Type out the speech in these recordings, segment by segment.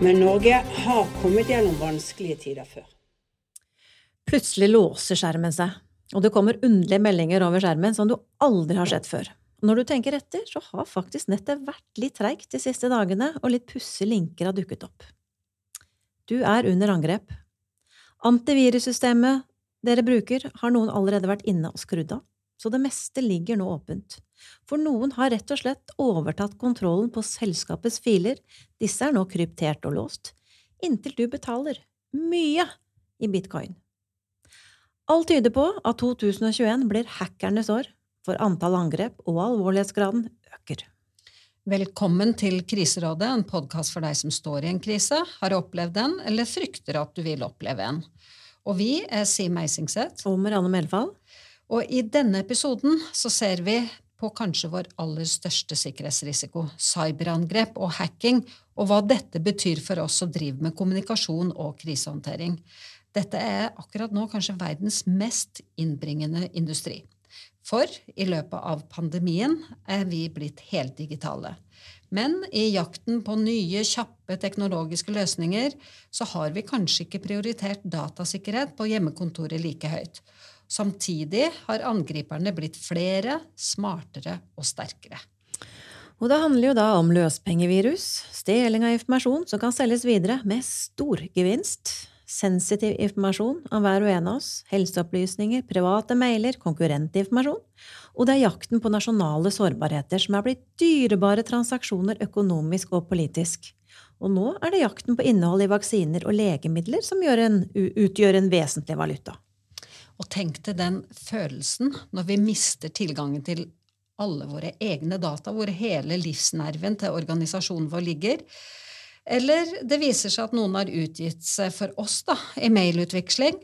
Men Norge har kommet gjennom vanskelige tider før. Plutselig låser skjermen seg, og det kommer underlige meldinger over skjermen som du aldri har sett før. Når du tenker etter, så har faktisk nettet vært litt treigt de siste dagene, og litt pussige linker har dukket opp. Du er under angrep. Antivirussystemet dere bruker, har noen allerede vært inne og skrudd av, så det meste ligger nå åpent. For noen har rett og slett overtatt kontrollen på selskapets filer, disse er nå kryptert og låst, inntil du betaler mye i bitcoin. Alt tyder på at 2021 blir hackernes år, for antall angrep og alvorlighetsgraden øker. Velkommen til Kriserådet, en podkast for deg som står i en krise, har opplevd en eller frykter at du vil oppleve en. Og vi er Siv Meisingseth. Og Marianne Melfall. Og i denne episoden så ser vi på kanskje vår aller største sikkerhetsrisiko, cyberangrep og hacking, og hva dette betyr for oss som driver med kommunikasjon og krisehåndtering. Dette er akkurat nå kanskje verdens mest innbringende industri. For i løpet av pandemien er vi blitt helt digitale. Men i jakten på nye, kjappe teknologiske løsninger så har vi kanskje ikke prioritert datasikkerhet på hjemmekontoret like høyt. Samtidig har angriperne blitt flere, smartere og sterkere. Og det handler jo da om løspengevirus, stjeling av informasjon som kan selges videre med stor gevinst, sensitiv informasjon om hver og en av oss, helseopplysninger, private mailer, konkurrentinformasjon, og det er jakten på nasjonale sårbarheter som er blitt dyrebare transaksjoner økonomisk og politisk. Og nå er det jakten på innhold i vaksiner og legemidler som en, utgjør en vesentlig valuta. Og tenk til den følelsen når vi mister tilgangen til alle våre egne data, hvor hele livsnerven til organisasjonen vår ligger. Eller det viser seg at noen har utgitt seg for oss da, i mailutveksling,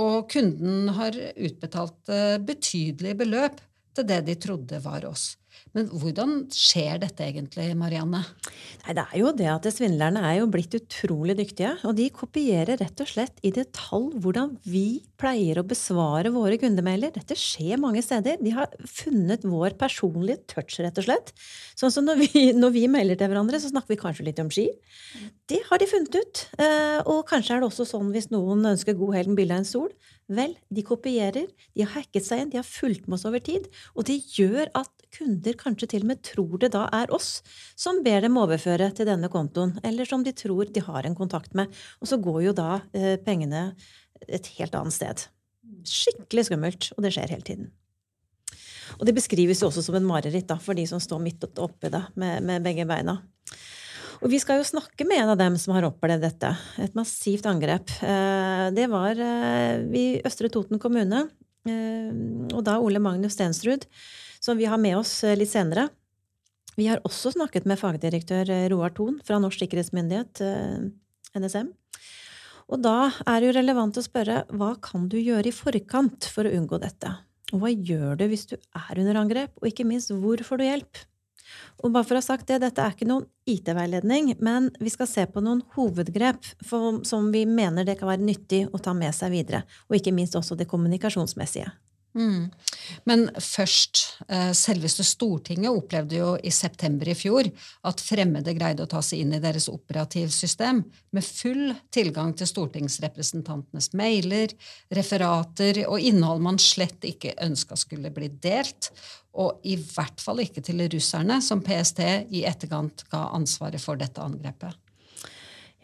og kunden har utbetalt eh, betydelige beløp til det de trodde var oss. Men hvordan skjer dette egentlig, Marianne? Nei, det er jo det at Svindlerne er jo blitt utrolig dyktige. Og de kopierer rett og slett i detalj hvordan vi pleier å besvare våre kundemailer. Dette skjer mange steder. De har funnet vår personlige touch, rett og slett. Sånn som når vi, når vi melder til hverandre, så snakker vi kanskje litt om ski. Det har de funnet ut. Eh, og kanskje er det også sånn hvis noen ønsker god helg med bilde av en sol. Vel, de kopierer, de har hacket seg inn, de har fulgt med oss over tid, og det gjør at kunder kanskje til og med tror det da er oss som ber dem overføre til denne kontoen, eller som de tror de har en kontakt med. Og så går jo da eh, pengene et helt annet sted. Skikkelig skummelt, og det skjer hele tiden. Og det beskrives jo også som en mareritt da, for de som står midt oppi det med, med begge beina. Og vi skal jo snakke med en av dem som har opplevd dette. Et massivt angrep. Eh, det var eh, i Østre Toten kommune. Eh, og da Ole Magnus Stensrud, som vi har med oss litt senere. Vi har også snakket med fagdirektør Roar Thon fra Norsk sikkerhetsmyndighet, NSM. Og da er det jo relevant å spørre hva kan du gjøre i forkant for å unngå dette? Og hva gjør du hvis du er under angrep, og ikke minst hvor får du hjelp? Og bare for å ha sagt det, dette er ikke noen IT-veiledning, men vi skal se på noen hovedgrep for, som vi mener det kan være nyttig å ta med seg videre. Og ikke minst også det kommunikasjonsmessige. Mm. Men først, eh, selveste Stortinget opplevde jo i september i fjor at fremmede greide å ta seg inn i deres operativsystem med full tilgang til stortingsrepresentantenes mailer, referater og innhold man slett ikke ønska skulle bli delt, og i hvert fall ikke til russerne, som PST i etterkant ga ansvaret for dette angrepet.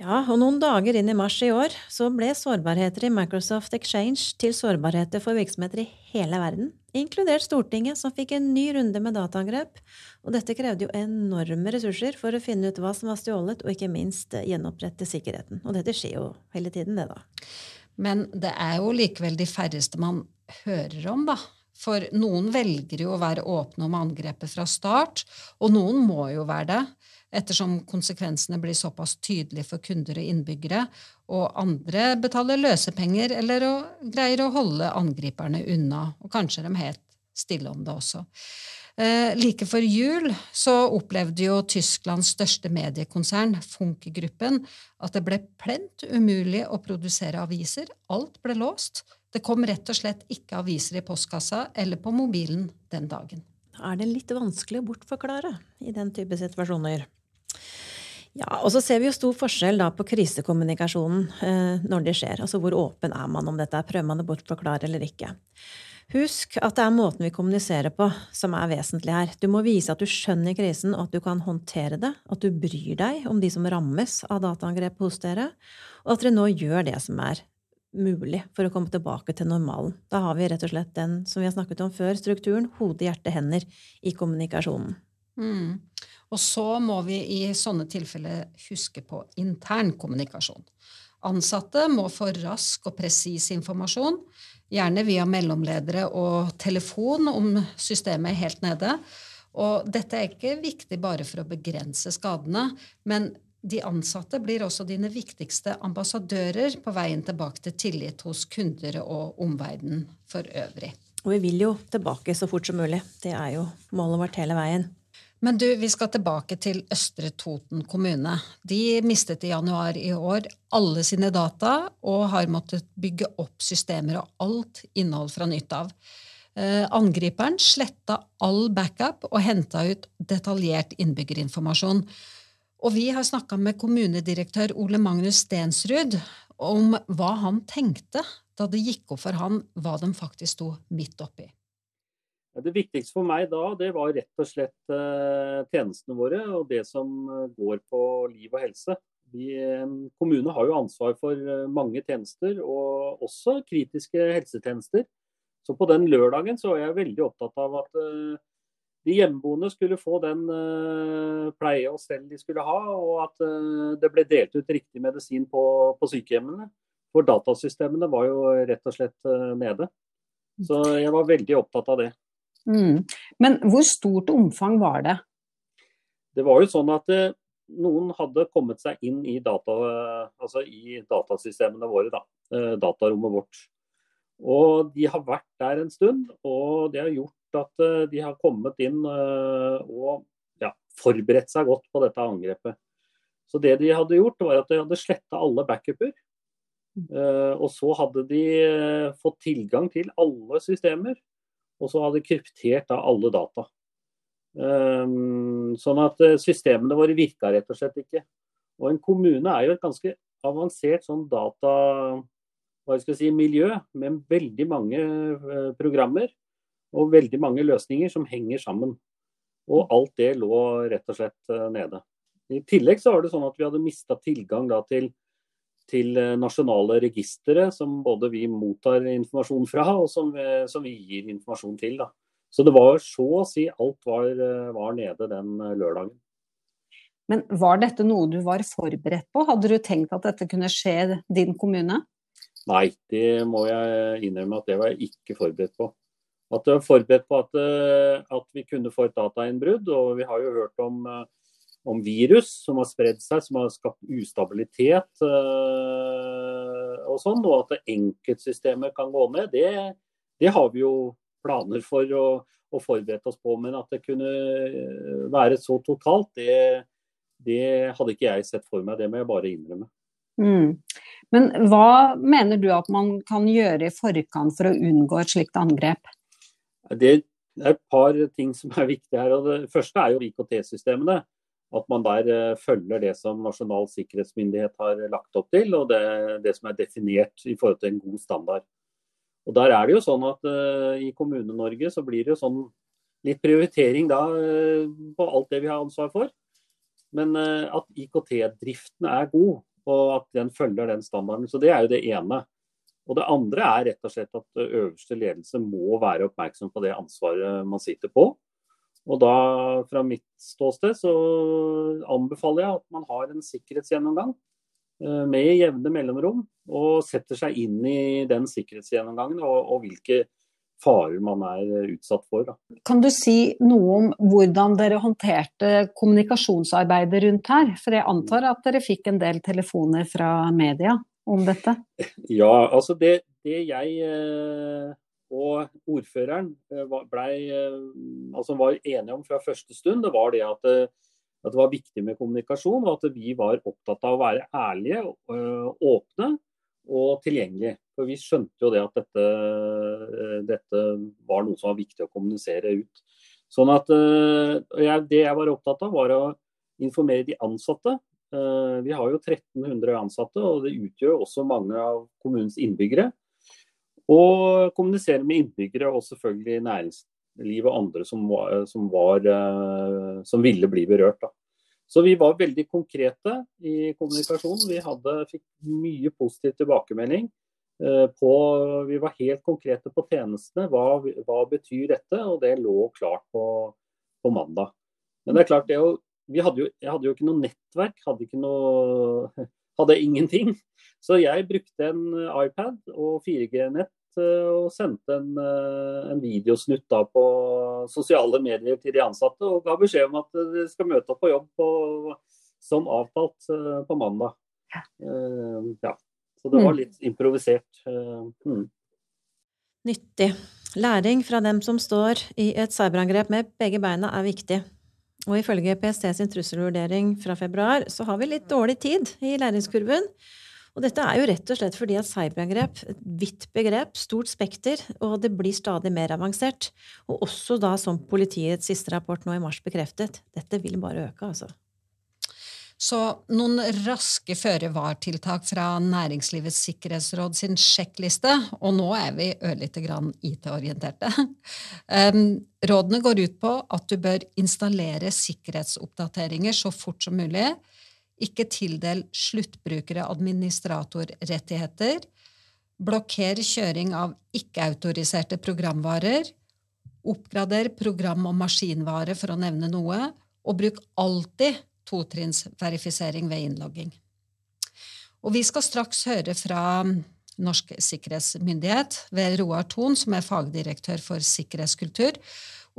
Ja, og noen dager inn i mars i år så ble sårbarheter i Microsoft Exchange til sårbarheter for virksomheter i hele verden, inkludert Stortinget, som fikk en ny runde med dataangrep. Og dette krevde jo enorme ressurser for å finne ut hva som var stjålet, og ikke minst gjenopprette sikkerheten. Og dette skjer jo hele tiden, det, da. Men det er jo likevel de færreste man hører om, da For noen velger jo å være åpne om angrepet fra start, og noen må jo være det, ettersom konsekvensene blir såpass tydelige for kunder og innbyggere, og andre betaler løsepenger eller å, greier å holde angriperne unna, og kanskje de helt stille om det også. Eh, like før jul så opplevde jo Tysklands største mediekonsern, Funke-gruppen, at det ble plent umulig å produsere aviser. Alt ble låst. Det kom rett og slett ikke aviser i postkassa eller på mobilen den dagen. Er det litt vanskelig å bortforklare i den type situasjoner? Ja, og så ser vi jo stor forskjell da på krisekommunikasjonen eh, når det skjer. Altså hvor åpen er man om dette? Prøver man å bortforklare eller ikke? Husk at det er måten vi kommuniserer på som er vesentlig her. Du må vise at du skjønner krisen, og at du kan håndtere det. At du bryr deg om de som rammes av dataangrep hos dere. Og at dere nå gjør det som er mulig for å komme tilbake til normalen. Da har vi rett og slett den som vi har snakket om før, strukturen hode, hjerte, hender i kommunikasjonen. Mm. Og så må vi i sånne tilfeller huske på intern kommunikasjon. Ansatte må få rask og presis informasjon, gjerne via mellomledere og telefon om systemet er helt nede. Og dette er ikke viktig bare for å begrense skadene, men de ansatte blir også dine viktigste ambassadører på veien tilbake til tillit hos kunder og omverdenen for øvrig. Og vi vil jo tilbake så fort som mulig. Det er jo målet vårt hele veien. Men du, vi skal tilbake til Østre Toten kommune. De mistet i januar i år alle sine data og har måttet bygge opp systemer og alt innhold fra nytt av. Eh, angriperen sletta all backup og henta ut detaljert innbyggerinformasjon. Og vi har snakka med kommunedirektør Ole Magnus Stensrud om hva han tenkte da det gikk opp for han hva de faktisk sto midt oppi. Det viktigste for meg da, det var rett og slett uh, tjenestene våre og det som uh, går på liv og helse. Vi, um, kommune har jo ansvar for mange tjenester, og også kritiske helsetjenester. Så på den lørdagen så var jeg veldig opptatt av at de hjemmeboende skulle få den pleie og stell de skulle ha, og at det ble delt ut riktig medisin på, på sykehjemmene. For datasystemene var jo rett og slett nede. Så jeg var veldig opptatt av det. Mm. Men hvor stort omfang var det? Det var jo sånn at eh, noen hadde kommet seg inn i, data, altså i datasystemene våre, da, eh, datarommet vårt. Og de har vært der en stund, og det har gjort at eh, de har kommet inn og ja, forberedt seg godt på dette angrepet. Så det de hadde gjort, var at de hadde sletta alle backuper. Og så hadde de fått tilgang til alle systemer og så hadde kryptert da alle data. Um, sånn at eh, systemene våre virka rett og slett ikke. Og en kommune er jo et ganske avansert sånn data hva skal jeg si, miljø med veldig mange uh, programmer og veldig mange løsninger som henger sammen. Og alt det lå rett og slett uh, nede. I tillegg så var det sånn at vi hadde mista tilgang til til eh, nasjonale registre som både vi mottar informasjon fra, og som vi, som vi gir informasjon til. Da. Så det var så å si alt var, eh, var, nede den eh, lørdagen. Men var dette noe du var forberedt på? Hadde du tenkt at dette kunne skje din kommune? Nei, det må jeg innrømme at det var jeg ikke forberedt på. At jeg var forberedt på at, at vi kunne få et datainnbrudd, og vi har jo hørt om om virus som har spredd seg, som har skapt ustabilitet øh, og sånn. Og at enkeltsystemer kan gå ned, det, det, har vi jo planer for å, å forberede oss på. Men at det kunne eh, være så totalt, det, det, hadde ikke jeg sett for meg. Det må jeg bare innrømme. Mm. Men hva mener du at man kan gjøre i forkant for å unngå et slikt angrep? Det er et par ting som er viktige her. og Det første er jo IKT-systemene at man der eh, følger det som Nasjonal sikkerhetsmyndighet har lagt opp til, og det, det, som er definert i forhold til en god standard. Og Der er det jo sånn at uh, i Kommune-Norge så blir det jo sånn litt prioritering da uh, på alt det vi har ansvar for. Men uh, at IKT-driften er god, og at den følger den standarden. Så det er jo det ene. Og det andre er rett og slett at øverste ledelse må være oppmerksom på det ansvaret man sitter på. Og da, fra mitt ståsted, så anbefaler jeg at man har en sikkerhetsgjennomgang eh, med jevne mellomrom, og setter seg inn i den sikkerhetsgjennomgangen og, og hvilke farer man er utsatt for. Da. Kan du si noe om hvordan dere håndterte kommunikasjonsarbeidet rundt her? For jeg antar at dere fikk en del telefoner fra media om dette? Ja, altså det, det jeg eh, og ordføreren eh, ble, altså var enige om fra første stund, det var det at, at, det var viktig med kommunikasjon, og at vi var opptatt av å være ærlige, åpne og tilgjengelige. For vi skjønte jo det at dette, eh, dette var noe som var viktig å kommunisere ut. Sånn at eh, jeg, Det jeg var opptatt av, var å informere de ansatte. Eh, vi har jo 1300 ansatte, og det utgjør også mange av kommunens innbyggere. Og kommunisere med innbyggere og selvfølgelig næringsliv og andre som, var, som, var, som ville bli berørt. Da. Så vi var veldig konkrete i kommunikasjonen. Vi hadde, fikk mye positiv tilbakemelding. Eh, på, vi var helt konkrete på tjenestene. Hva, hva, betyr dette? Og det lå klart på, på mandag. Men det er klart, det jo, hadde jo, jeg hadde jo ikke noe nettverk. Hadde, ikke noe, hadde ingenting. Så jeg brukte en iPad og 4G-nett Eh, og sendte en, eh, en videosnutt da på sosiale medier til de ansatte og ga beskjed om at de skal møte opp på jobb på, som avtalt eh, på mandag. Ja. Så det var mm. litt improvisert. Mm. Nyttig. Læring fra dem som står i et cyberangrep med begge beina er viktig. Og ifølge PST sin trusselvurdering fra februar så har vi litt dårlig tid i læringskurven. Og dette er jo rett og slett fordi at cyberangrep, et vidt begrep, stort spekter, og det blir stadig mer avansert. Og også da, som politiets siste rapport nå i mars bekreftet, dette vil bare øke, altså. Så noen raske føre-var-tiltak fra Næringslivets sikkerhetsråd sin sjekkliste, og nå er vi ørlite grann IT-orienterte. Rådene går ut på at du bør installere sikkerhetsoppdateringer så fort som mulig ikke tildel sluttbrukere administratorrettigheter. Blokker kjøring av ikke-autoriserte programvarer. Oppgrader program- og maskinvare, for å nevne noe. Og bruk alltid totrinnsverifisering ved innlogging. Og vi skal straks høre fra Norsk sikkerhetsmyndighet ved Roar Thon, som er fagdirektør for sikkerhetskultur,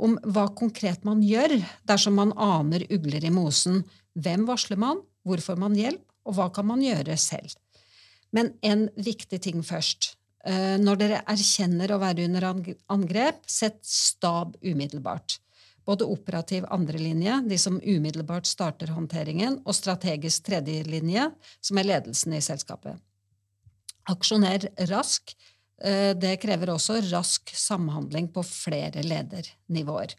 om hva konkret man gjør dersom man aner ugler i mosen. Hvem varsler man, hvor får man hjelp, og hva kan man gjøre selv? Men en viktig ting først. Eh, når dere erkjenner å være under angrep, sett stab umiddelbart. Både operativ andrelinje, de som umiddelbart starter håndteringen, og strategisk tredjelinje, som er ledelsen i selskapet. Aksjoner rask. Eh, det krever også rask samhandling på flere ledernivåer.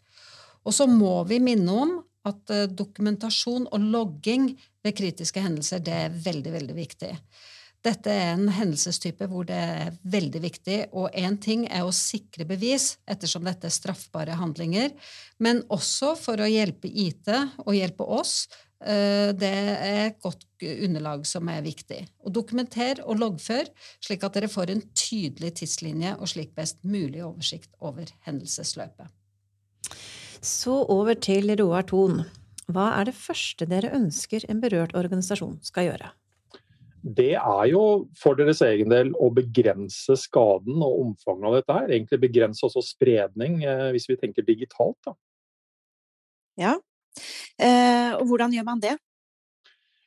Og så må vi minne om at eh, dokumentasjon og logging ved kritiske hendelser det er veldig, veldig viktig. Dette er en hendelsestype hvor det er veldig viktig, og én ting er å sikre bevis, ettersom dette er straffbare handlinger, men også for å hjelpe IT og hjelpe oss. Eh, det er et godt underlag som er viktig. Og dokumenter og loggfør, slik at dere får en tydelig tidslinje og slik best mulig oversikt over hendelsesløpet. Så over til Roar Thon. Hva er det første dere ønsker en berørt organisasjon skal gjøre? Det er jo for deres egen del å begrense skaden og omfanget av dette her. Egentlig begrense også spredning, eh, hvis vi tenker digitalt. Da. Ja, eh, og hvordan gjør man det?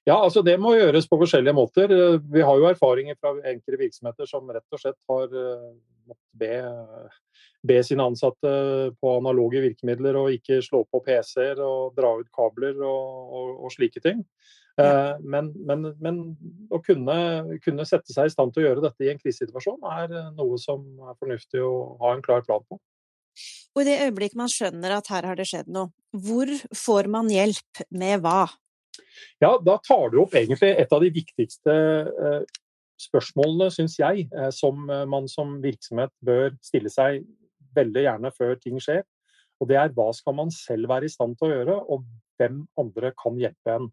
Ja, altså Det må gjøres på forskjellige måter. Vi har jo erfaringer fra enkelte virksomheter som rett og slett har eh, måttet be be sine ansatte på analoge virkemidler og ikke slå på PC-er og dra ut kabler og, og, og slike ting. Ja. Eh, men, men, men, å kunne, kunne, sette seg i stand til å gjøre dette i en krisesituasjon er noe som er fornuftig å ha en klar plan på. Og I det øyeblikket man skjønner at her har det skjedd noe, hvor får man hjelp med hva? Ja, Da tar du opp egentlig et av de viktigste eh, spørsmålene, syns jeg, eh, som man som virksomhet bør stille seg veldig gjerne før ting skjer. Og det er hva skal man selv være i stand til å gjøre, og hvem andre kan hjelpe en.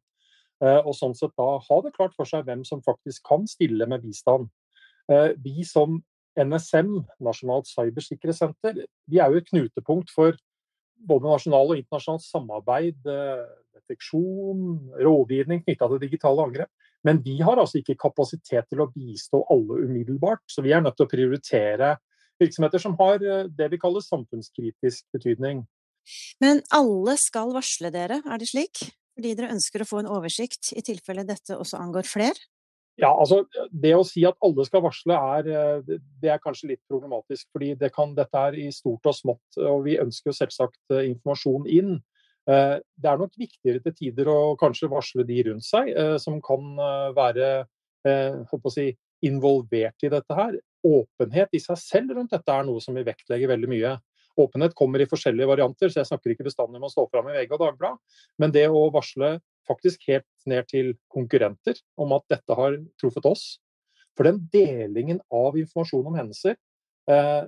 Eh, og sånn sett da ha det klart for seg hvem som faktisk kan stille med bistand. Eh, vi som NSM, Nasjonalt cybersikkerhetssenter, vi er jo et knutepunkt for både nasjonal og internasjonalt samarbeid, eh, deteksjon, rådgivning knytta til digitale angrep. Men vi har altså ikke kapasitet til å bistå alle umiddelbart, så vi er nødt til å prioritere virksomheter som har det vi kaller samfunnskritisk betydning. Men alle skal varsle dere, er det slik? Fordi dere ønsker å få en oversikt i tilfelle dette også angår flere? Ja, altså Det å si at alle skal varsle, er, eh, det er kanskje litt problematisk. fordi det kan, Dette er i stort og smått, og vi ønsker jo selvsagt eh, informasjon inn. Eh, det er nok viktigere til tider å kanskje varsle de rundt seg som kan være si, involvert i dette her. Åpenhet i seg selv rundt dette er noe som vi vektlegger veldig mye. Åpenhet kommer i forskjellige varianter, så jeg snakker ikke bestandig om å stå fram i VG og Dagbladet. Men det å varsle faktisk helt ned til konkurrenter om at dette har truffet oss. For den delingen av informasjon om hendelser, eh,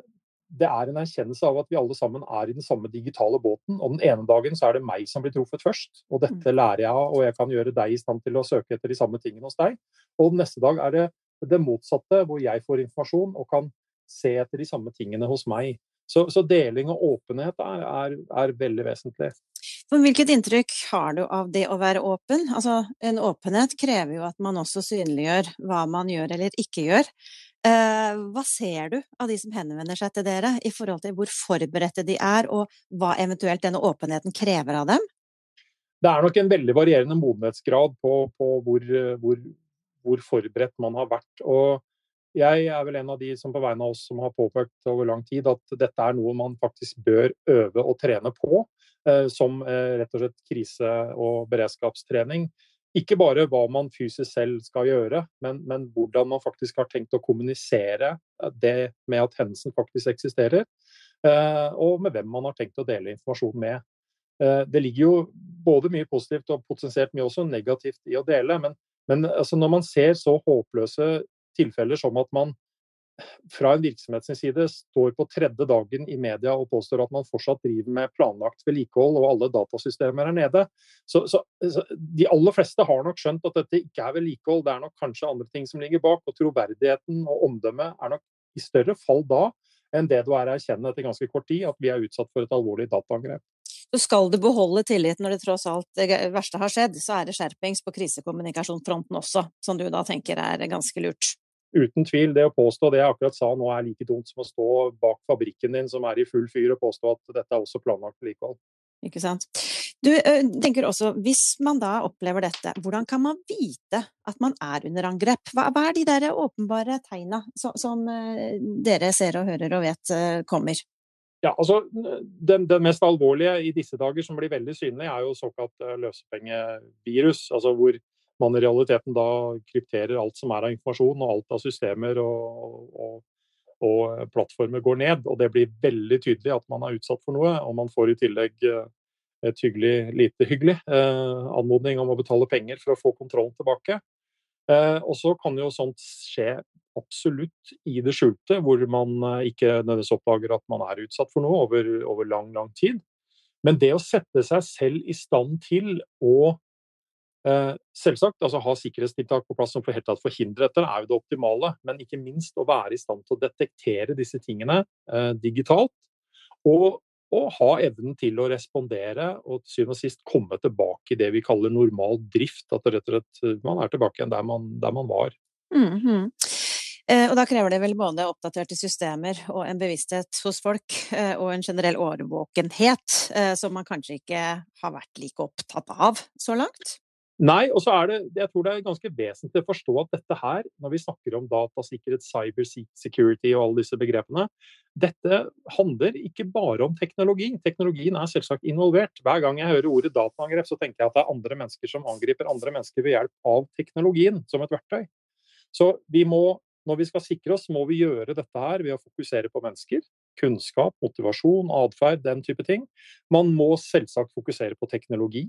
det er en erkjennelse av at vi alle sammen er i den samme digitale båten. Og den ene dagen så er det meg som blir truffet først, og dette mm. lærer jeg av, og jeg kan gjøre deg i stand til å søke etter de samme tingene hos deg. Og den neste dag er det det motsatte, hvor jeg får informasjon og kan se etter de samme tingene hos meg. Så, så deling og åpenhet er, er, er veldig vesentlig. For hvilket inntrykk har du av det å være åpen? Altså, en åpenhet krever jo at man også synliggjør hva man gjør eller ikke gjør. Eh, hva ser du av de som henvender seg til dere, i forhold til hvor forberedte de er, og hva eventuelt denne åpenheten krever av dem? Det er nok en veldig varierende modenhetsgrad på, på hvor, hvor, hvor, forberedt man har vært. Og jeg er vel en av de som på vegne av oss som har påpekt over lang tid at dette er noe man faktisk bør øve og trene på, som eh, rett og slett krise- og beredskapstrening. Ikke bare hva man fysisk selv skal gjøre, men, men, hvordan man faktisk har tenkt å kommunisere det med at hendelsen faktisk eksisterer, eh, og med hvem man har tenkt å dele informasjon med. Det ligger jo både mye positivt og potensielt mye også negativt i å dele, men, men altså når man ser så håpløse tilfeller som at man fra en virksomhets side står på tredje dagen i media og påstår at man fortsatt driver med planlagt vedlikehold og alle datasystemer er nede. Så, så, så, De aller fleste har nok skjønt at dette ikke er vedlikehold, det er nok kanskje andre ting som ligger bak. og Troverdigheten og omdømmet er nok i større fall da enn det du er erkjenne etter ganske kort tid, at vi er utsatt for et alvorlig dataangrep. Så skal du beholde tilliten når det tross alt det verste har skjedd, så er det skjerpings på krisekommunikasjonsfronten også, som du da tenker er ganske lurt? Uten tvil, det å påstå det jeg akkurat sa nå er like dumt som å stå bak fabrikken din som er i full fyr og påstå at dette er også planlagt likevel. Ikke sant. Du tenker også, hvis man da opplever dette, hvordan kan man vite at man er under angrep? Hva, hva er de der åpenbare tegna som, som, dere ser og hører og vet kommer? Ja, altså den, den, mest alvorlige i disse dager som blir veldig synlig, er jo såkalt løsepengevirus. Altså hvor man i realiteten da krypterer alt som er av informasjon, og alt av systemer og, og, og, plattformer går ned. Og det blir veldig tydelig at man er utsatt for noe, og man får i tillegg eh, et hyggelig, lite hyggelig eh, anmodning om å betale penger for å få kontrollen tilbake. Eh, og så kan jo sånt skje absolutt i det skjulte, hvor man eh, ikke nødvendigvis oppdager at man er utsatt for noe over, over lang, lang tid. Men det å sette seg selv i stand til å selvsagt, altså Ha sikkerhetstiltak på plass som for helt tatt forhindrer dette, er jo det optimale. Men ikke minst å være i stand til å detektere disse tingene eh, digitalt. Og, og, ha evnen til å respondere og til syvende og sist komme tilbake i det vi kaller normal drift. At rett og slett eh, man er tilbake igjen der man, der man var. Mm -hmm. Eh, og da krever det vel både oppdaterte systemer og en bevissthet hos folk, eh, og en generell årvåkenhet eh, som man kanskje ikke har vært like opptatt av så langt? Nei, og så er det, jeg tror det er ganske vesentlig å forstå at dette her, når vi snakker om datasikkerhet, cyber security og alle disse begrepene, dette handler ikke bare om teknologi. Teknologien er selvsagt involvert. Hver gang jeg hører ordet dataangrep, så tenker jeg at det er andre mennesker som angriper andre mennesker ved hjelp av teknologien som et verktøy. Så vi må, når vi skal sikre oss, må vi gjøre dette her ved å fokusere på mennesker kunnskap, motivasjon, atferd, den type ting. Man må selvsagt fokusere på teknologi,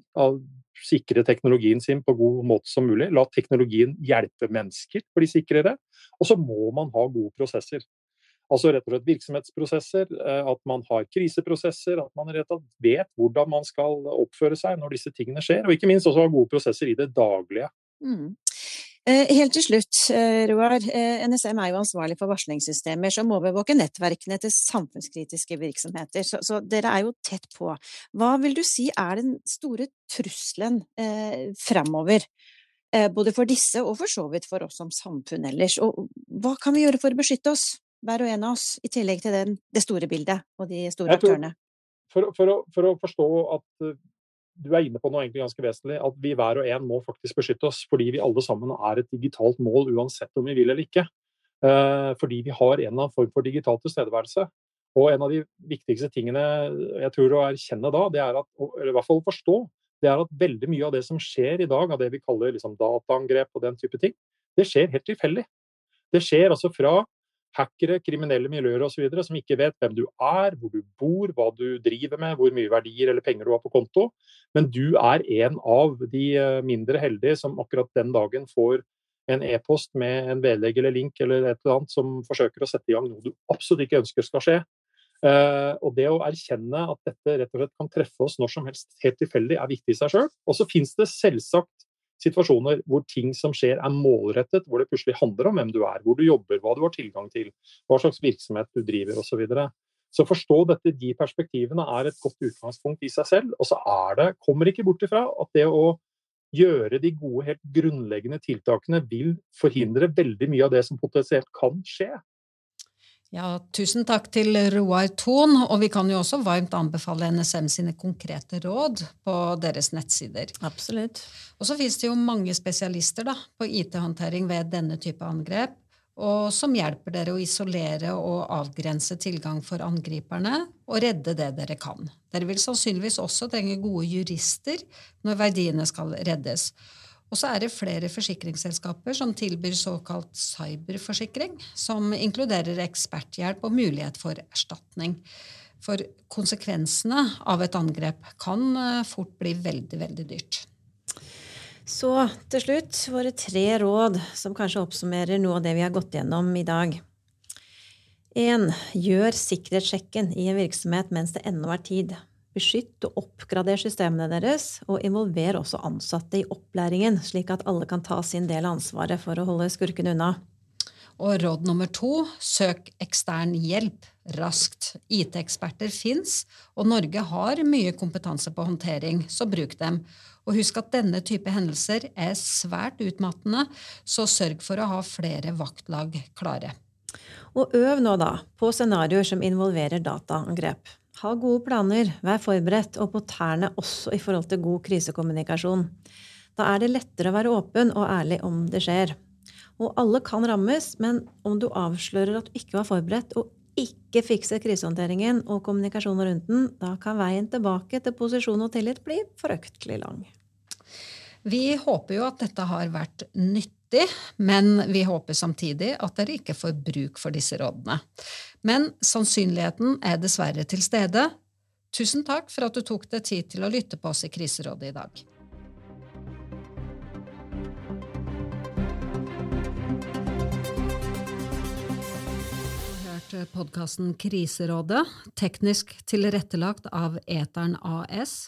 sikre teknologien sin på god måte som mulig. La teknologien hjelpe mennesker bli sikrere. Og så må man ha gode prosesser. Altså rett og slett virksomhetsprosesser, eh, at man har kriseprosesser, at man rett og slett vet hvordan man skal oppføre seg når disse tingene skjer. Og ikke minst også ha gode prosesser i det daglige. Mm. Eh, helt til slutt, eh, Roar. Eh, NSM er jo ansvarlig for varslingssystemer som overvåker nettverkene til samfunnskritiske virksomheter, så, så, dere er jo tett på. Hva vil du si er den store trusselen eh, fremover? Eh, både for disse og for så vidt for oss som samfunn ellers. Og hva kan vi gjøre for å beskytte oss? hver og en av oss, i tillegg til den, det store bildet og de store aktørene? For, for, å, for, å, forstå at du er inne på noe egentlig ganske vesentlig, at vi hver og en må faktisk beskytte oss. Fordi vi alle sammen er et digitalt mål uansett om vi vil eller ikke. Uh, fordi vi har en eller annen form for digital tilstedeværelse. Og en av de viktigste tingene jeg tror å erkjenne da, det er at, eller i hvert fall forstå, det er at veldig mye av det som skjer i dag, av det vi kaller liksom dataangrep og den type ting, det skjer helt tilfeldig. Det skjer altså fra hackere, kriminelle miljøer osv. som ikke vet hvem du er, hvor du bor, hva du driver med, hvor mye verdier eller penger du har på konto. Men du er en av de eh, mindre heldige som akkurat den dagen får en e-post med en vedlegg eller link eller et eller annet som forsøker å sette i gang noe du absolutt ikke ønsker skal skje. Uh, og det å erkjenne at dette rett og slett kan treffe oss når som helst helt tilfeldig, er viktig i seg sjøl. Og så finnes det selvsagt situasjoner hvor ting som skjer er målrettet, hvor det plutselig handler om hvem du er, hvor du jobber, hva du har tilgang til, hva slags virksomhet du driver osv. Så, videre. så forstå dette, de perspektivene er et godt utgangspunkt i seg selv. Og så er det, kommer ikke bort ifra at det å gjøre de gode, helt grunnleggende tiltakene vil forhindre veldig mye av det som potensielt kan skje. Ja, tusen takk til Roar Thon, og vi kan jo også varmt anbefale NSM sine konkrete råd på deres nettsider. Absolutt. Og så finnes det jo mange spesialister da, på IT-håndtering ved denne type angrep, og som hjelper dere å isolere og avgrense tilgang for angriperne, og redde det dere kan. Dere vil sannsynligvis også trenge gode jurister når verdiene skal reddes. Og så er det flere forsikringsselskaper som tilbyr såkalt cyberforsikring, som inkluderer eksperthjelp og mulighet for erstatning. For konsekvensene av et angrep kan eh, fort bli veldig, veldig dyrt. Så til slutt våre tre råd som kanskje oppsummerer noe av det vi har gått gjennom i dag. 1. Gjør sikkerhetssjekken i en virksomhet mens det ennå er tid. Beskytt og oppgrader systemene deres, og involver også ansatte i opplæringen, slik at alle kan ta sin del av ansvaret for å holde skurkene unna. Og råd nummer to søk ekstern hjelp raskt. IT-eksperter fins, og Norge har mye kompetanse på håndtering, så bruk dem. Og husk at denne type hendelser er svært utmattende, så sørg for å ha flere vaktlag klare. Og øv nå, da, på scenarioer som involverer dataangrep. Ha gode planer, vær forberedt, og på tærne også i forhold til god krisekommunikasjon. Da er det lettere å være åpen og ærlig om det skjer. Og alle kan rammes, men om du avslører at du ikke var forberedt og ikke fikser krisehåndteringen og kommunikasjonen rundt den, da kan veien tilbake til posisjon og tillit bli forøktelig lang. Vi håper jo at dette har vært nyttig, men vi håper samtidig at dere ikke får bruk for disse rådene. Men sannsynligheten er dessverre til stede. Tusen takk for at du tok deg tid til å lytte på oss i Kriserådet i dag. Podkasten Kriserådet, teknisk tilrettelagt av Eteren AS.